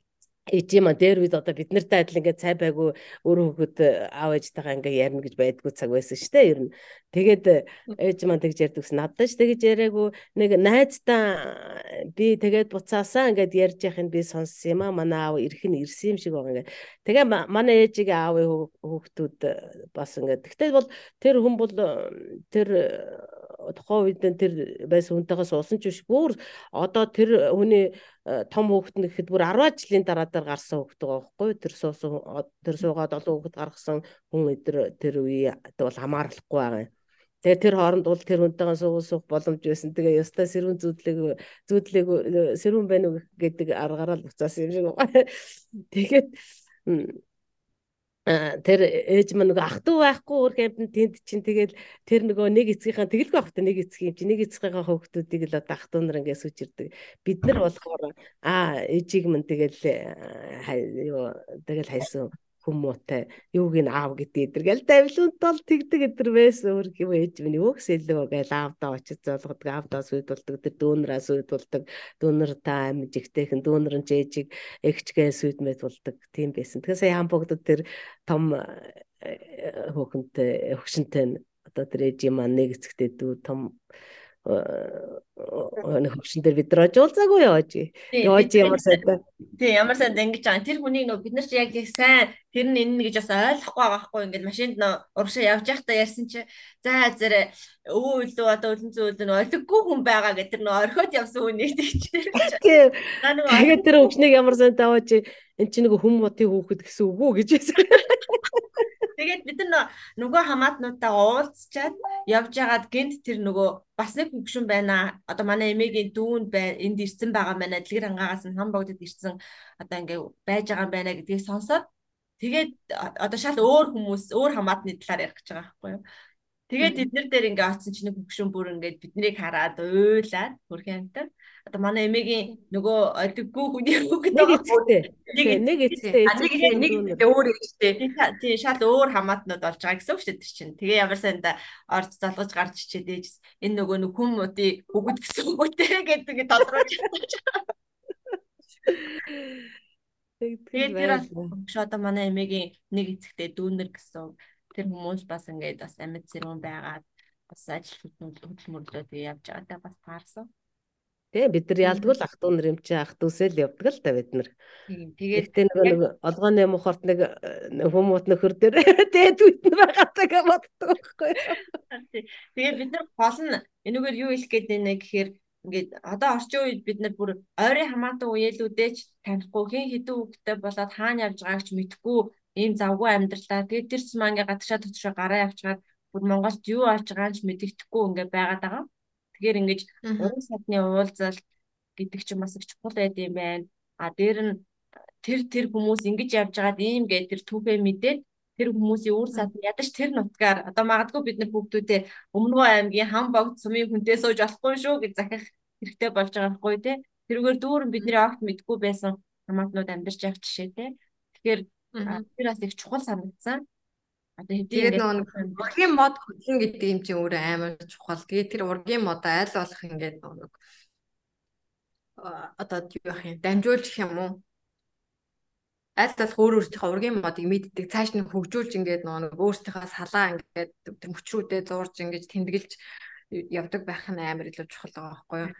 ээжээ маа дээр үед одоо бид нартай адил ингээд цай байгу өөрөө хөхөд аав ээжтэйгээ ингээд ярина гэж байдгүй цаг байсан шүү дээ ер нь. Тэгээд ээж маа тэгж ярьдаг гэсэн надад ч тэгж яриаггүй нэг найздаа би тэгээд буцаасаа ингээд ярьж яхад би сонссон юм аа манай аав ирэх нь ирсэн юм шиг байгаа ингээд. Тэгээ манай ээжигээ аавын хүүхдүүд бас ингээд. Гэхдээ бол тэр хүн бол тэр тухайн үед тэр байсан хүнтэйгээ суусан ч биш бүр одоо тэр хүний э, том хүүхэд нь гэхэд бүр 10 жилийн дараа дээр гарсан хүүхэд байгаа байхгүй тэр суусан тэр суугаад олон хүүхэд гаргасан хүн өдр тэр үе бол хамаарлахгүй байгаа юм. Тэгээ тэр хооронд бол тэр хүнтэйгээ суух суух боломж байсан. Тэгээ ёстой сэрүүн зүүдлэг зүүдлэг сэрүүн байна уу гэдэг аргаараа л буцаасан юм шиг байна. Тэгээд тэр ээж мань нөгөө ах トゥ байхгүй өөр хэмтэн тэнд чинь тэгэл тэр нөгөө нэг эцгийнхаа тэгэлгүй байх та нэг эцгийн юм чи нэг эцгийнхаа хүүхдүүдийг л одоо ах トゥ нар ингээд сүчирдэг бид нар болохоор аа ээжийг мань тэгэл юу тэгэл хайсан хүмүүтэй юуг нь аав гэдэг эдэргээл давлуунт бол тэгдэг эдэр байсан өөр юм ээж минь өөхс илүү гээл аавдаа очиж золгодог аавдаа сүйдүүлдэг тэр дүүнраа сүйдүүлдэг дүүнэр та амьж ихтэйхэн дүүнэр нь жээжиг эгчгээ сүйдмэд болдог тийм байсан. Тэгэхээр сая хамбогдод тэр том хөөхөнтэй хөгшинтэй одоо тэр ээж юм нэг эцэгтэй дүү том нэг хөвшин дээр бид нар ожуулзаагүй яваач. Яваач ямар сайтай. Тий, ямар сайн ингэж байгаа. Тэр хүнийг нөө бид нар ч яг яг сайн тэр нь энэ гэж бас ойлгохгүй байгаа хгүй ингээд машинд нөө урагшаа явж байхдаа ярьсан чи за зэрэг өвөө илүү одоо өлөн зөөл нөө олиггүй хүн байгаа гэдэг нөө орхиод явсан хүнийг тийчээр. Тий. Тэгээд тэр хөвшнийг ямар сайн таваач эн чинь нэг хүм мотыг хөөхөд гэсэн үг үү гэж байсан. Тэгээд бид нар нөгөө хамаатнуудаа уулзчаад явж байгаад гинт тэр нөгөө бас нэг хөгшин байна. Одоо манай эмээгийн дүүн байна. Энд ирсэн байгаа манай дэлгэр ангаагаас нь хам богдод ирсэн одоо ингээ байж байгаа байна гэдгийг сонсоод тэгээд одоо шал өөр хүмүүс өөр хамаатны талаар ярих гэж байгаа байхгүй юу? Тэгээд эднэр дээр ингээ очсон чинь нэг хөгшин бүр ингээ биднийг хараад уйлаад хөрхэн амтар одоо манай эмээгийн нөгөө олиггүй хүний нэг эцэгтэй. Нэг эцэгтэй. Нэг нэг өөр эцэгтэй. Тийм шал өөр хамаатнууд болж байгаа гэсэн үг шүү дээ чинь. Тэгээ ямар санда орж залгаж гарч ичээд ээж энэ нөгөө нэг хүм мөдий бүгд гэсэн үг үү гэдэг тодруулж. Тэгээд тэр бас одоо манай эмээгийн нэг эцэгтэй дүүнер гэсэн тэр хүмүүс бас ингээд бас амьд зэрүүн байгаад бас ажил хөдөлмөрлөө тэгээ явж байгаадаа бас таарсан. Тэ бид нар яалдаг л ах トゥ нар юм чи ах トゥ усэл явдаг л та бид нар. Тэгээд Гэтэ нөгөө нэг олгооны мухарт нэг хүмүүст нөхөр дээр дээд үтэн байгаатаа боддог байхгүй. Тэгээд бид нар гол нь энэгээр юу хэлэх гээд байна гэхээр ингээд одоо орчин үед бид нар бүр ойрын хамаатан үеэлүүдээч танихгүй хэн хэдэн хүүхдтэй болоод хаана явж байгааг ч мэдэхгүй ийм завгүй амьдралаа. Тэгээд тэр сумаа ингээд гадагшаа төчрөө гараа явчихаар бүр Монголд юу болж байгааг ч мэддэхгүй ингээд байгаад байгаа. Тэгэхээр ингэж уран садны уулзалт гэдэг чинь бас их чухал байд юм байна. А дээр нь тэр тэр хүмүүс ингэж явж байгаад ийм гэдэг тэр түүхээ мэдээд тэр хүмүүсийн үр сад ядаж тэр нутгаар одоо магадгүй бид нар бүгдүүдээ Өмнөгөө аймгийн хам богд сумын хүнтэй сууж болохгүй шүү гэж захих хэрэгтэй болж байгаа байхгүй тий. Тэрүүгээр дүүрэн бидний огт мэдгүй байсан хамаатнууд амьдарч явах жишээ тий. Тэгэхээр тэр бас их чухал санагдсан. Одоо тэгээд нөгөө ургийн мод хөдлөн гэдэг юм чинь өөрөө амар чухал. Тэгээд тэр ургийн мод айл болох ингээд нөгөө одоо юу юм дамжуулж юм уу? Айл талах өөр өөртөө ургийн модыг мэддэг цааш нь хөгжүүлж ингээд нөгөө өөртөө салаа ингээд мөчрүүдээ зуурж ингээд тэмдэглэж явдаг байх нь амар илүү чухал байгаа байхгүй юу?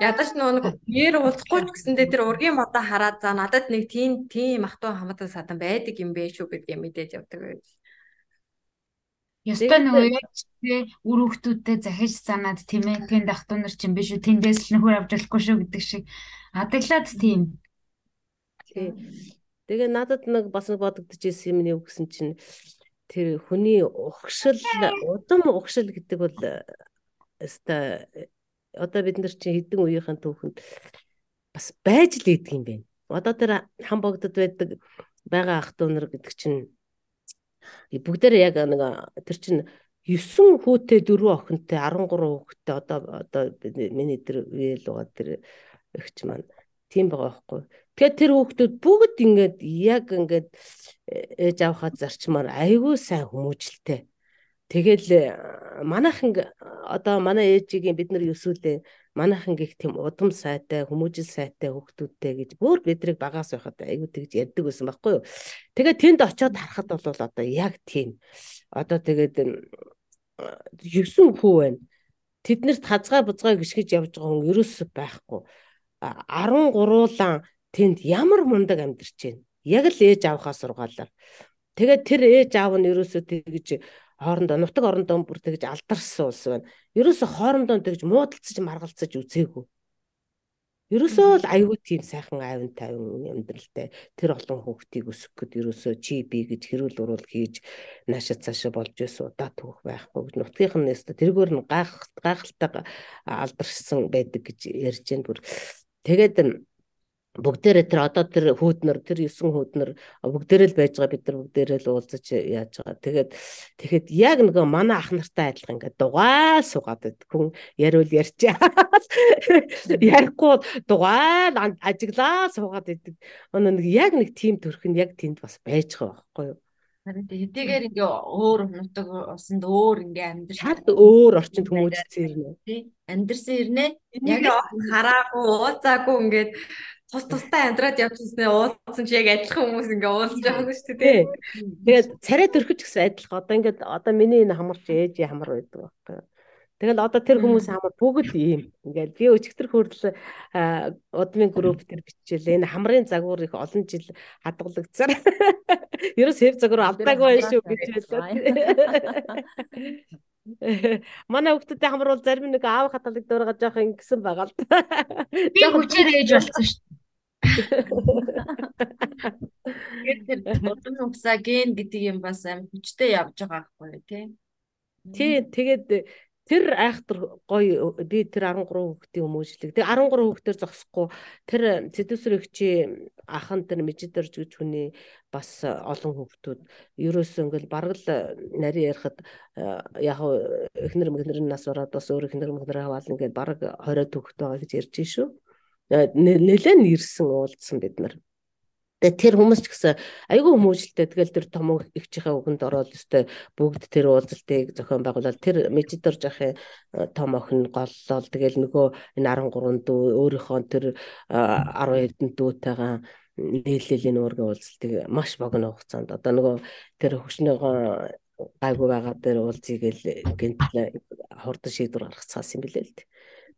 Ядаж нэг нэр уулзахгүй ч гэсэндээ тэр ургийн модоо хараад за надад нэг тийм тийм ах トゥ хамаатан садан байдаг юм бэ шүү гэдгийг мэдээд явдаг байж. Ёстой нөгөө яг тий үр хөвгтүүдтэй захиж санаад тийм ээ тэнд ах トゥ нар чинь биш үү тэндээс л нөхөр авч болохгүй шүү гэдэг шиг адаглаад тийм. Тий. Тэгээ надад нэг бас нэг бодогдож ирсэн юм юу гэсэн чинь тэр хүний угшил удам угшил гэдэг бол өста одоо бид нар чинь хэдэн үеийнхэн түүхэнд бас байж л идэг юм байна. Одоо тэр хам богдод байдаг байгаа ах トゥ нар гэдэг чинь бүгдээрээ яг нэг тэр чинь 9 хүүтэй 4 охинтой 13 хүүхэдтэй одоо одоо миний тэр үеэл байгаа тэр эгч маань тийм байгаа байхгүй. Тэгэхээр тэр хүүхдүүд бүгд ингээд яг ингээд ээж авахад зарчмаар айгүй сайн хүмүүжлтэй. Тэгэл манайхан одоо манай ээжигийн бид нар өсвөлээ манайхан гих тийм удам сайтай хүмүүжил сайтай хүүхдүүдтэй гэж бүр бидрийг багаас байхад айгүй тэгж ярьдаг байсан байхгүй юу. Тэгээд тэнд очиод харахад бол одоо яг тийм. Одоо тэгээд 9 хүү байна. Тэднэрт хазгай бузгай гიშгэж явж байгаа хүн ерөөсөө байхгүй. 13лан тэнд ямар мундаг амьдарч байна. Яг л ээж авахаа сургаалаар. Тэгээд тэр ээж аав нь ерөөсөө тэгж хоорондоо нутаг орондоо бүр тэгж алдарсан улс байна. Ерөөсө хоорондоо тэгж муудалцаж маргалцаж үзээгүй. Ерөөсөө л аюу тийм сайхан айван тайван амьдралтай тэр олон хүүхдийг өсгөхөд ерөөсөө чи би гэж хэрүүл уруул хийж наашаа цаашаа болж байсан удаа түүх байхгүй гэж нутгийнх нь нэстэ тэргээр нь гайхалтай алдарсан байдаг гэж ярьж байна бүр. Тэгээд бүгдээрээ тэр одоо тэр хүүднэр тэр 9 хүүднэр бүгдээрээ л байж байгаа бид нар бүгдээрээ л уулзаж яаж байгаа. Тэгээд тэгэхэд яг нөгөө манай ах нартай адилхан ингээд дугаал суугаад байд. Хүн яриул ярьчаа. Ярихгүй дугаал ажиглаа суугаад байдаг. Өнөө нэг яг нэг тим төрх нь яг тэнд бас байж байгаа байхгүй юу? Харин хэдийгээр ингээ өөр нутаг усанд өөр ингээ амьдрал шал өөр орчинд хүмүүжсэн ирнэ. тий амьдрсан ирнэ. Яг хараагүй ууцаагүй ингээд тус тустай амьдраад явчихсан уулзсан чи яг адилхан хүмүүс ингээ уулзж байгаа шүү дээ. Тэгээд царай төрөхөж гэсэн адилхан. Одоо ингээд одоо миний энэ хамарч ээж хамар байдаг байхгүй? Тэгэл одоо тэр хүмүүсийн хамар бүгд ийм ингээд би өчигдөр хүртэл удмын групп дээр биччихлээ. Энэ хамрын загвар их олон жил хадгалагдсаар. Ерөөс хэв загвар алдаагүй байх шүү гэж байлаа. Манай хүүхдүүдтэй бол зарим нэг аав хаталдаг дөрөг жоох ингэсэн байгаа л. Би хүчээр ээж болсон шүү Тэгээд тэр удам нугсаа ген гэдэг юм бас аим хүчтэй явж байгаа байхгүй тий. Тий тэгээд тэр айхтар гоё би тэр 13 хүүхдийн хүмүүжлэг. Тэг 13 хүүхдээр зогсохгүй тэр цэдүсрэгчи ахан тэр мэжидэрж гэж хүний бас олон хүүхдүүд ерөөсөө ингээл бараг л нарийн ярихад яг эхнэр мэгнэр нас ороод бас өөр эхнэр мэгнэр хаваал ингээд бараг 20 хүүхэд байгаа гэж ярьж шүү нэлээд ирсэн уулзсан бид нар. Тэгээ тэр хүмүүс ч гэсэн айгүй хүмүүжлэлтэй тэгэл тэр том ихчийнхээ үгэнд ороод өстэй бүгд тэр уулзалтыг зохион байгуулаад тэр медитор жахын том охин голлол тэгэл нөгөө энэ 13 дүү өөрийнхөө тэр 10 хэдэн дүүтэйгээ нийлэлийн уургийн уулзалтыг маш богино хугацаанд одоо нөгөө тэр хөгшнөөгөө гайгүй байгаа дээр уулзъя гэл гинт хурдан шийдвэр гаргацсан юм билээ л дээ.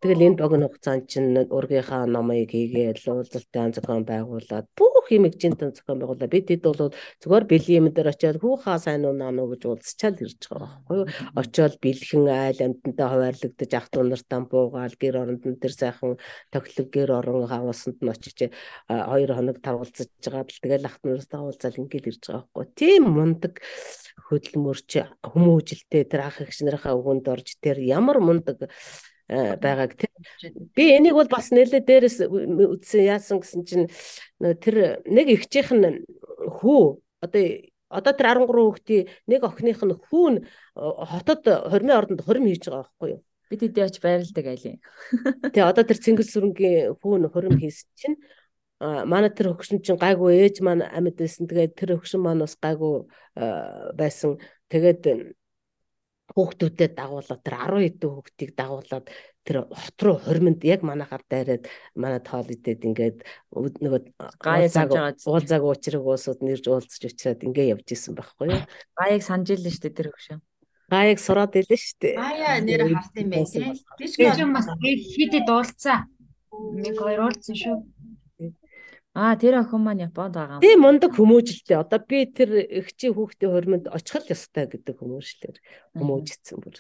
Тэгэл энэ богино хугацаанд чинь ургийнхаа номыг хийгээл уулзалтын зохион байгуулад бүх юм хэмжээнд зохион байгуулаад бид хэд бол зүгээр бэлгийн юм дээр очиод хүүхаа сайн уу наануу гэж уулзчаал ирж байгаа байхгүй юу. Очиод бэлхэн айл амьтантай хуваарлагдаж ах トゥ нартаа буугаал гэр оронд нь тэр сайхан тоглог гэр орон хаваасанд нь очиж хоёр хоног тавгалзаж байгаа бэл тэгэл ах トゥ нартаа уулзаал ингээл ирж байгаа байхгүй. Тийм мундаг хөдөлмөрч хүмүүжилтэй тэр ах эгч нарынхаа өгөнд орж тэр ямар мундаг Э, байгааг тийм. Би энийг бол бас нэлээ дээрээс үтсэн яасан гэсэн чинь тэр нэг ихчийнх нь хүү одоо одоо тэр 13 хүүхдийн нэг охиных нь хүү нь хотод хормын ордонд хорим хийж байгаа байхгүй юу? Бид хэдий оч байрладаг айлын. Тэгээ одоо тэр Цэнгэл сүрэнгийн хүү нь хорим хийсэн чинь манай тэр хөгшин чинь гайгүй ээж маань амьд байсан. Тэгээд тэр хөгшин маань бас гайгүй байсан. Тэгээд хүүхдүүдэд дагуулад тэр 10 хэдэн хүүхдийг дагуулад тэр хот руу хормонд яг манахаар дайраад манай тоол идэд ингээд нөгөө гаяг уулзааг уучраг уусууд нэрж уулзч учраас ингээ явж исэн байхгүй юу? Гаяг санаж илэн штэ тэр хөшөө гаяг сураад илэн штэ гаяа нэр харсан юм байна тийм ч бас хидэд уулзаа нэг хоёр уулзсан шүү Аа тэр охин маань Японд байгаа юм. Тийм мундаг хүмүүжлээ. Одоо би тэр эгчийн хүүхдийн хормонд очих л ёстой гэдэг хүмүүжлэр хүмүүжсэн бүр.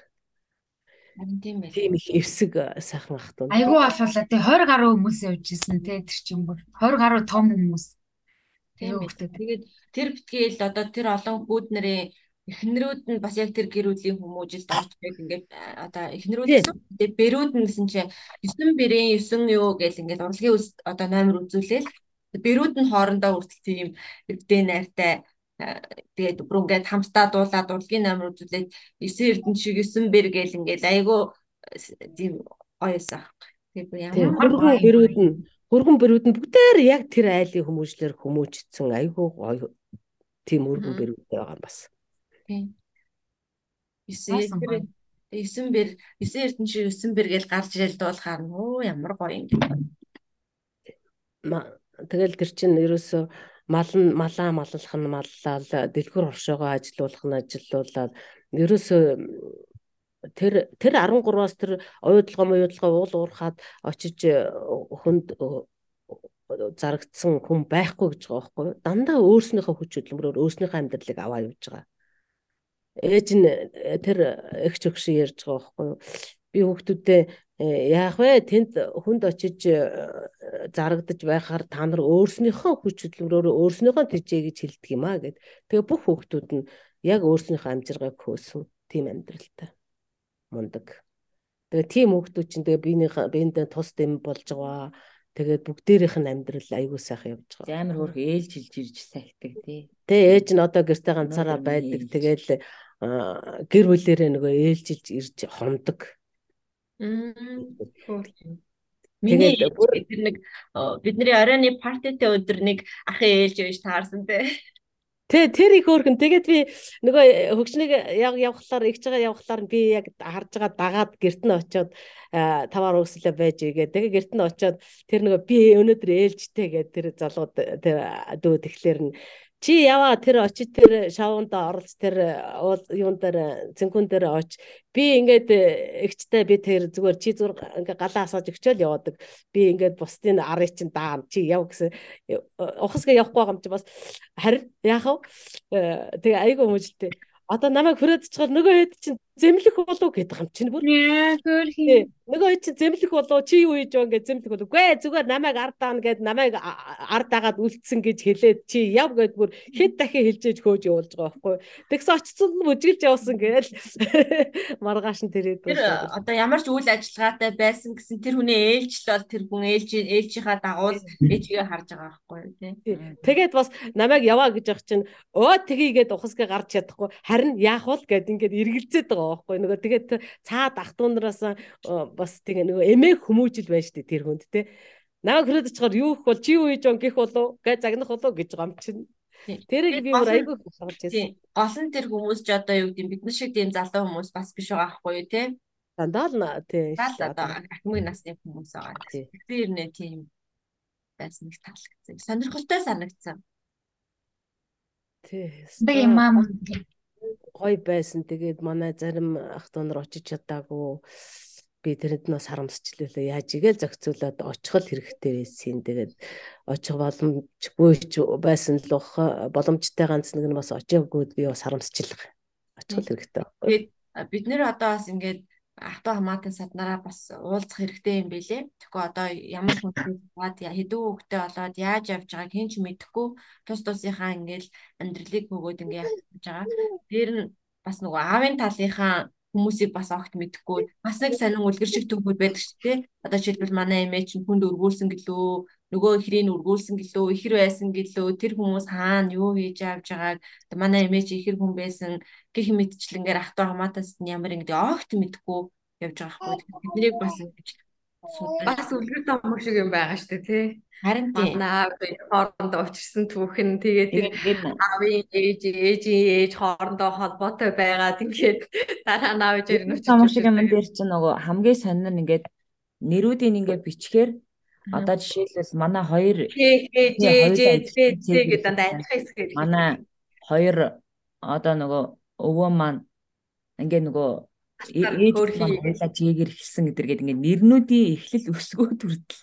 Харин тийм байх. Тийм их эвсэг сайхан ах тун. Айгуу болуулаа тий 20 гаруй хүмүүс явж исэн тий тэр чинь бүр 20 гаруй том хүмүүс. Тийм үү. Тэгээд тэр битгээл одоо тэр олон хүүд нарын эхнэрүүд нь бас яг тэр гэрүүлийн хүмүүжилд орж байг ингээд одоо эхнэрүүд. Тэгээд бэрүүд нь гэсэн чинь 9 бэрийн 9 юу гэл ингээд урлагийн одоо номер үзүүлээл бэрүүд нь хоорондоо хүртэл тийм эвдээ найртай тэгээд бүр ингээд хамтдаа дуулаад урлагийн номер үзүүлээд 9 эрдэн шиг 9 бэр гээл ингээд айгүй тийм гоёсан. Тэгээд ямар хөргөн бэрүүд нь хөргөн бэрүүд нь бүгдээр яг тэр айлын хүмүүжлэр хүмүүжсэн айгүй гоё тийм өргөн бэрүүд байгаа юм бас. Тийм. 9 9 бэр 9 эрдэн шиг 9 бэр гээл гарч ирэл дуулахаар нөө ямар гоё юм. Тэгэл тэр чинь ерөөсөө мал нь малаа маллах нь маллал дэлгүр оршоогоо ажилуулах нь ажилуулаад ерөөсөө тэр тэр 13-аас тэр оюутлага моюутлага уул уурхаад очиж хүнд зарагдсан хүн байхгүй гэж байгаа байхгүй дандаа өөрснийхөө хүч хөдөлмөрөөр өөрснийхөө амьдралыг аваа явж байгаа. Ээж нь тэр эгч өгш ярьж байгаа байхгүй би хүүхдүүдээ Э, яах вэ? Тэнд хүнд очиж э, зарагдаж байхаар та нар өөрснийхөө хүч хөдөлмөрөөр өөрснийхөө тэжээ гэж хэлдэг юм аа гэд. Тэгээ бүх хүүхдүүд нь яг өөрснийхөө амжиргааг хөөсөн тийм амьдралтай. Мундаг. Тэгээ тийм хүүхдүүд чинь тэгээ биенийхээ биендээ тус дэм болж байгаа. Тэгээд бүгдээрийнх нь амьдрал айгүй сайхан явж байгаа. Амар хөрх ээлж жилж ирж сахидаг тий. Тэ ээж нь одоо гэртээ ганцаараа байдаг. Тэгэл гэр бүлэрээ нөгөө ээлжилж ирж хомдог. Миний тэр нэг бидний оройны партитэй өдөр нэг ахын ээлж байж таарсан те. Тэ тэр их өөрхөн тэгээд би нөгөө хөгжнийг яг явхлаар игж байгаа явхлаар би яг харж байгаа дагаад герт нь очиод таваар өсөлөө байж игээ. Тэгээ герт нь очиод тэр нөгөө би өнөөдөр ээлжтэй гэдэг тэр залууд тэр дүү тэгэхээр нь Чи яваа тэр очиж тэр шавуунд оролц тэр юун дээр цэнхүүн дээр оч. Би ингээд эгчтэй би тэр зүгээр чи зүгээр ингээ галаа асааж өгчөөл яваадаг. Би ингээд бусдын арыг чинь даа чи яв гэсэн ухасгаа явахгүй байгаа юм чи бас харин яах вэ? Э, тэгээ айгүй хүмүүжлээ одоо намайг хүрээд чигээр нөгөө хэд чинь зэмлэх болов гэдэг юм чинь бүр. Нөгөө хэд чинь зэмлэх болов чи юу хийж байгаа гэж зэмлэх болов. Ээ зүгээр намайг ард даана гэд намайг ард дагаад үлдсэн гэж хэлээд чи яв гэд бүр хэд дахин хэлжээж хөөж явуулж байгаа байхгүй. Тэгсэн очсон нь бүжгэлж явсан гээл маргааш нь. Тэр одоо ямар ч үйл ажиллагаатай байсан гэсэн тэр хүний ээлжл бол тэр хүн ээлж ээлжийнхаа дагуул ээжигээ харж байгаа байхгүй тий. Тэгээд бас намайг яваа гэж ах чинь өө тгийгээд ухасгаа гарч чадахгүй харин яах вэ гэд ингээд эргэлзээд байгаа байхгүй нөгөө тэгээд цаад ах トゥ унараас бас тэгээ нөгөө эмээ хүмүүжил байж тээ тэр хүнд те намайг хүрээд очихоор юу их бол чи юу хийж байгаа гэх болов гэ загнах болов гэж чинь Тэрийг би бүр айгүй харж байсан. Гол нь тэр хүмүүс ч одоо юу гэдэг бид нар шиг тийм залуу хүмүүс бас биш байгаа байхгүй юу те. Дандаа л тий. Дандаа одоо ахмын насны хүмүүс байгаа. Тэр нэ тийм байсан нэг таалагдсан. Сонирхолтой санагдсан. Тий. Тэгээ мам гоё байсан. Тэгээд манай зарим ах トゥ нар очиж чадаагүй би тэрэнд нь бас харамсчлээ. Яаж игээл зохицуулаад очихл хэрэгтэй байсан. Тэгээд очих боломжгүй ч байсан л боломжтой ганц нэг нь бас очиагүй би бас харамсчлаа. Очихл хэрэгтэй. Тэгээд бид нэр одоо бас ингээд авто хамаатан саднараа бас уулзах хэрэгтэй юм билэ. Тэгэхгүй одоо ямар хүнтэй бод хэдэн хүүхдээ болоод яаж явж байгааг хэн ч мэдэхгүй тус тусынхаа ингээл амьдралыг өгөөд ингээ явж байгаа. Тэр нь бас нөгөө аавын талынхаа хүмүүсийг бас огт мэдэхгүй бас нэг сонин үлгэр шиг төгөөд байдаг шүү дээ. Одоо жишээлбэл манай эмээ чинь хүнд өргүүлсэн гэлөө нөгөө ихрийг өргүүлсэн гэлөө ихэр байсан гэлөө тэр хүмүүс хаана юу хийж авж байгааг манай эмээ чи ихэр хүн байсан гэх мэтчлэнгээр ахтаа хамаатаас нь ямар ингэ огт мэдхгүй явж байгаа хгүй тэднийг бас ингэж бас үлгэр том шиг юм байгаа шүү дээ тий. Харин тийм. Хоорондоо учирсан түүхэн тэгээд аавын ээж ээжийн ээж хоорондоо холбоотой байгаад ингээд дараа нь аав ээж нь учирсан шиг юм дээр чинь нөгөө хамгийн сонир нь ингээд нэрүүдийн ингээд бичгээр одоо жишээлбэл манай хоёр гэдэг дандаа адилхан хэсгээр манай хоёр одоо нөгөө өвөө маань ингээд нөгөө ээж хоёлаа жигээр эхэлсэн гэдэр гээд ингээд нэрнүүдийн эхлэл өсгөөд хүртэл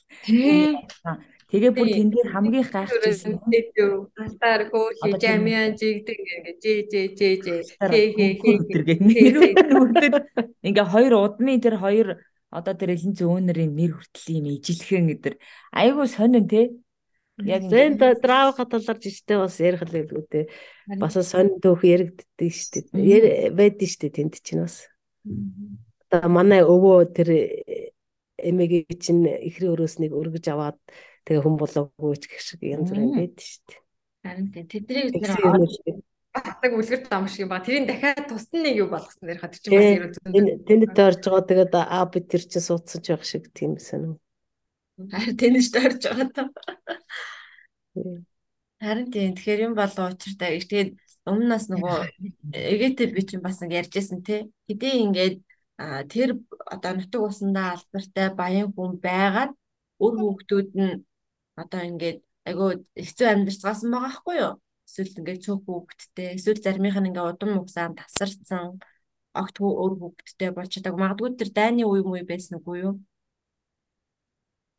Тэгээ бүр тэн дээр хамгийн гайхажсэн. Алтаар хөөхи жамиан жигдэг ингээ жээ жээ жээ жээ хээ хээ хээ. Ингээ хоёр удмын тэр хоёр одоо тэр элен зөөнөрийн нэр хүртэл юм ижилхэн гэдэр айгүй сонин те. Яг зэн драавха талаар жиштэй бас ярих л гэлгүй те. Бас сонин төөх яригддаг штеп. Байдэн штеп тэнд чинь бас. Одоо манай өвөө тэр эмээгийн чинь ихрийн өрөөснийг өргөж аваад тэгээ хүн болоогүй ч гэх шиг янз бүр байдаг шүү дээ. Харин тэднийг бид нэр батдаг үлгэр том шиг юм ба тэрийг дахиад тусдан нэг юу болгосон нэр хат чинь бас ерөө зүүн. Тэнд тойрж байгаа тэгээд аа бид тэр чинь суудсан ч байх шиг тийм сонь. Харин тэнд ч тойрж байгаа та. Харин тийм тэгэхээр юм болоо учиртай. Тэгээд өмнөөс нөгөө эгээтэй би чинь бас нэг ярьжсэн те. Хэдий ингээд тэр одоо нутаг усандаа алдартай баян хүн байгаад өөр хүүхдүүд нь одоо ингээд айгүй хэцүү амьдарцгаасан байгаа хгүй юу? Эсвэл ингээд цөөх хүүхэдтэй, эсвэл заримийнх нь ингээд удам угсаан тасарсан огт өөр хүүхэдтэй болж чадаг. Магадгүй тэр дайны үе муу байсан үгүй юу?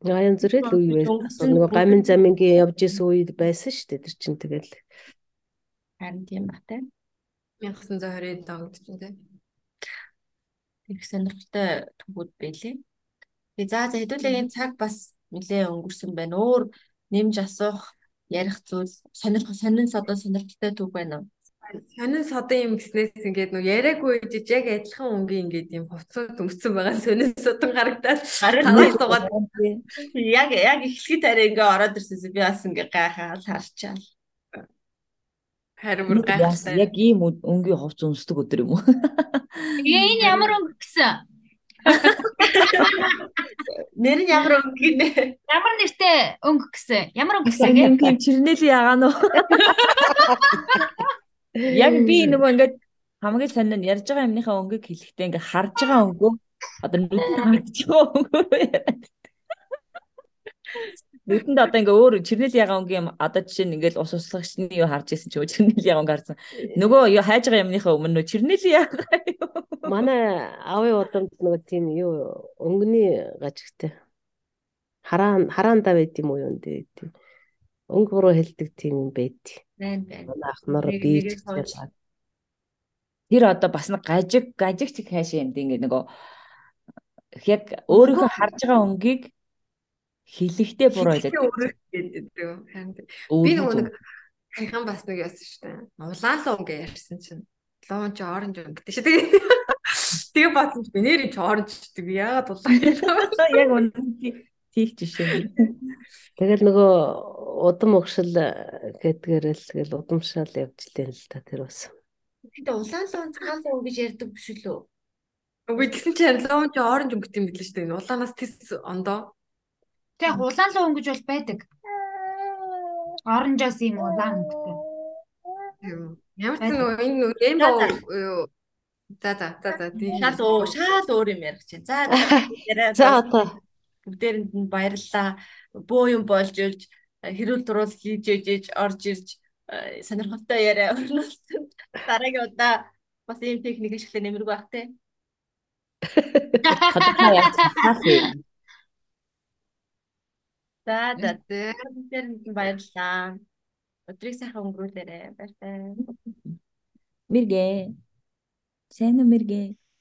Яан зэрэг үе байсан. Нөгөө гамин замингийн явж исэн үед байсан шүү дээ. Тэр чинь тэгэл харин тийм багтай. 1920-д онд чинь тийм. Их сонирхолтой төгөөд байлээ. Тэгээ за за хэдүүлээ энэ цаг бас нэлээ өнгөрсөн байна. Өөр нэмж асуух ярих зүйл сонирх сонин содон сонирхолтой төг байна уу? сонин содон юм гэснээс ингээд нөө яриаггүй жиж яг адилхан өнгийн ингээд юм хувцас өмссөн байгаа сонин содон харагдаад танаас суугаад яг яг эхлэхэд арай ингээ ороод ирсэнс би бас ингээ гайхаад харчаал. Харин бүр гайхалтай. Яг ийм өнгийн хувц өмсдөг өдөр юм уу? Тэгээ энэ ямар өнгө гэсэн? Нэр нь ямар өнгө нэ? Ямар нэртэй өнгө гэсэн? Ямар өнгө гэсэн гээ? Өнгийн чирнэлийн ягаа нөө. Яг би нөгөө ингээд хамгийн сонир нь ярьж байгаа юмныхаа өнгөг хэлэхдээ ингээд харж байгаа өнгөө одоо нүдэнд харагдж байгаа өнгөө яриад. Нүдэнд одоо ингээ өөр чирнэл юм одоо жишээ нь ингээл ус услагчны юу харж исэн чи чирнэл ягаа өнгө харсан. Нөгөө юу хайж байгаа юмныхаа өмнө нөө чирнэл ягаа юу. Манай аавын удамд нөгөө тийм юу өнгөний гажигтай. Хараан хараандаа байд юм уу юу энэ тийм. Өнгө буруу хэлдэг тийм юм байд. Байна байна. Манай ах нар сууж. Тэр одоо бас нэг гажиг гажигч хайшаа юм ингээ нөгөө яг өөрийнхөө харж байгаа өнгийг хэлэхдээ буруу хэлээд. би нөгөө нэг хайхан бас нэг яасан шүү дээ. Улаан луун гэж ярьсан чинь луун чи оранж өнгө гэдэг шүү. Тэгээ тэгээ баасан чи би нэр чи оранж гэдэг би яагаад улаан юм. Яг үнэн тийх жишээ. Тэгэл нөгөө удам өгшил гэдгээрэл тэгэл удамшаал явжлаа л та тэр бас. Гэтэ улаан луун цагаан луун гэж ярьдаг биш үү? Үгүй тэгсэн чи харин луун чи оранж өнгөтэй юм билээ шүү дээ. Улаанаас тис ондоо. Тэг улаан луу өнгөж бол байдаг. Оранжоос юм улаан өнгөтэй. Ямар ч нөгөө энэ rainbow юу За за за за тийм. Шал уу шал өөр юм ярих чинь. За. За одоо бүгдээрэнд нь баярлалаа. Бөө юм болж ирж хэрүүл дуруул хийж ээжж орж ирж э, сонирхолтой яриа өрнүүлсэн. Дараагийн удаа бас ийм техник ашиглах нэмэргүй бах те. Тодорхой яг цаасан. За за нь баярлалаа. Өдрийг сайхан өнгөрүүлээрэй. Баярлалаа. Мэргэ. Сайн уу мэргэ?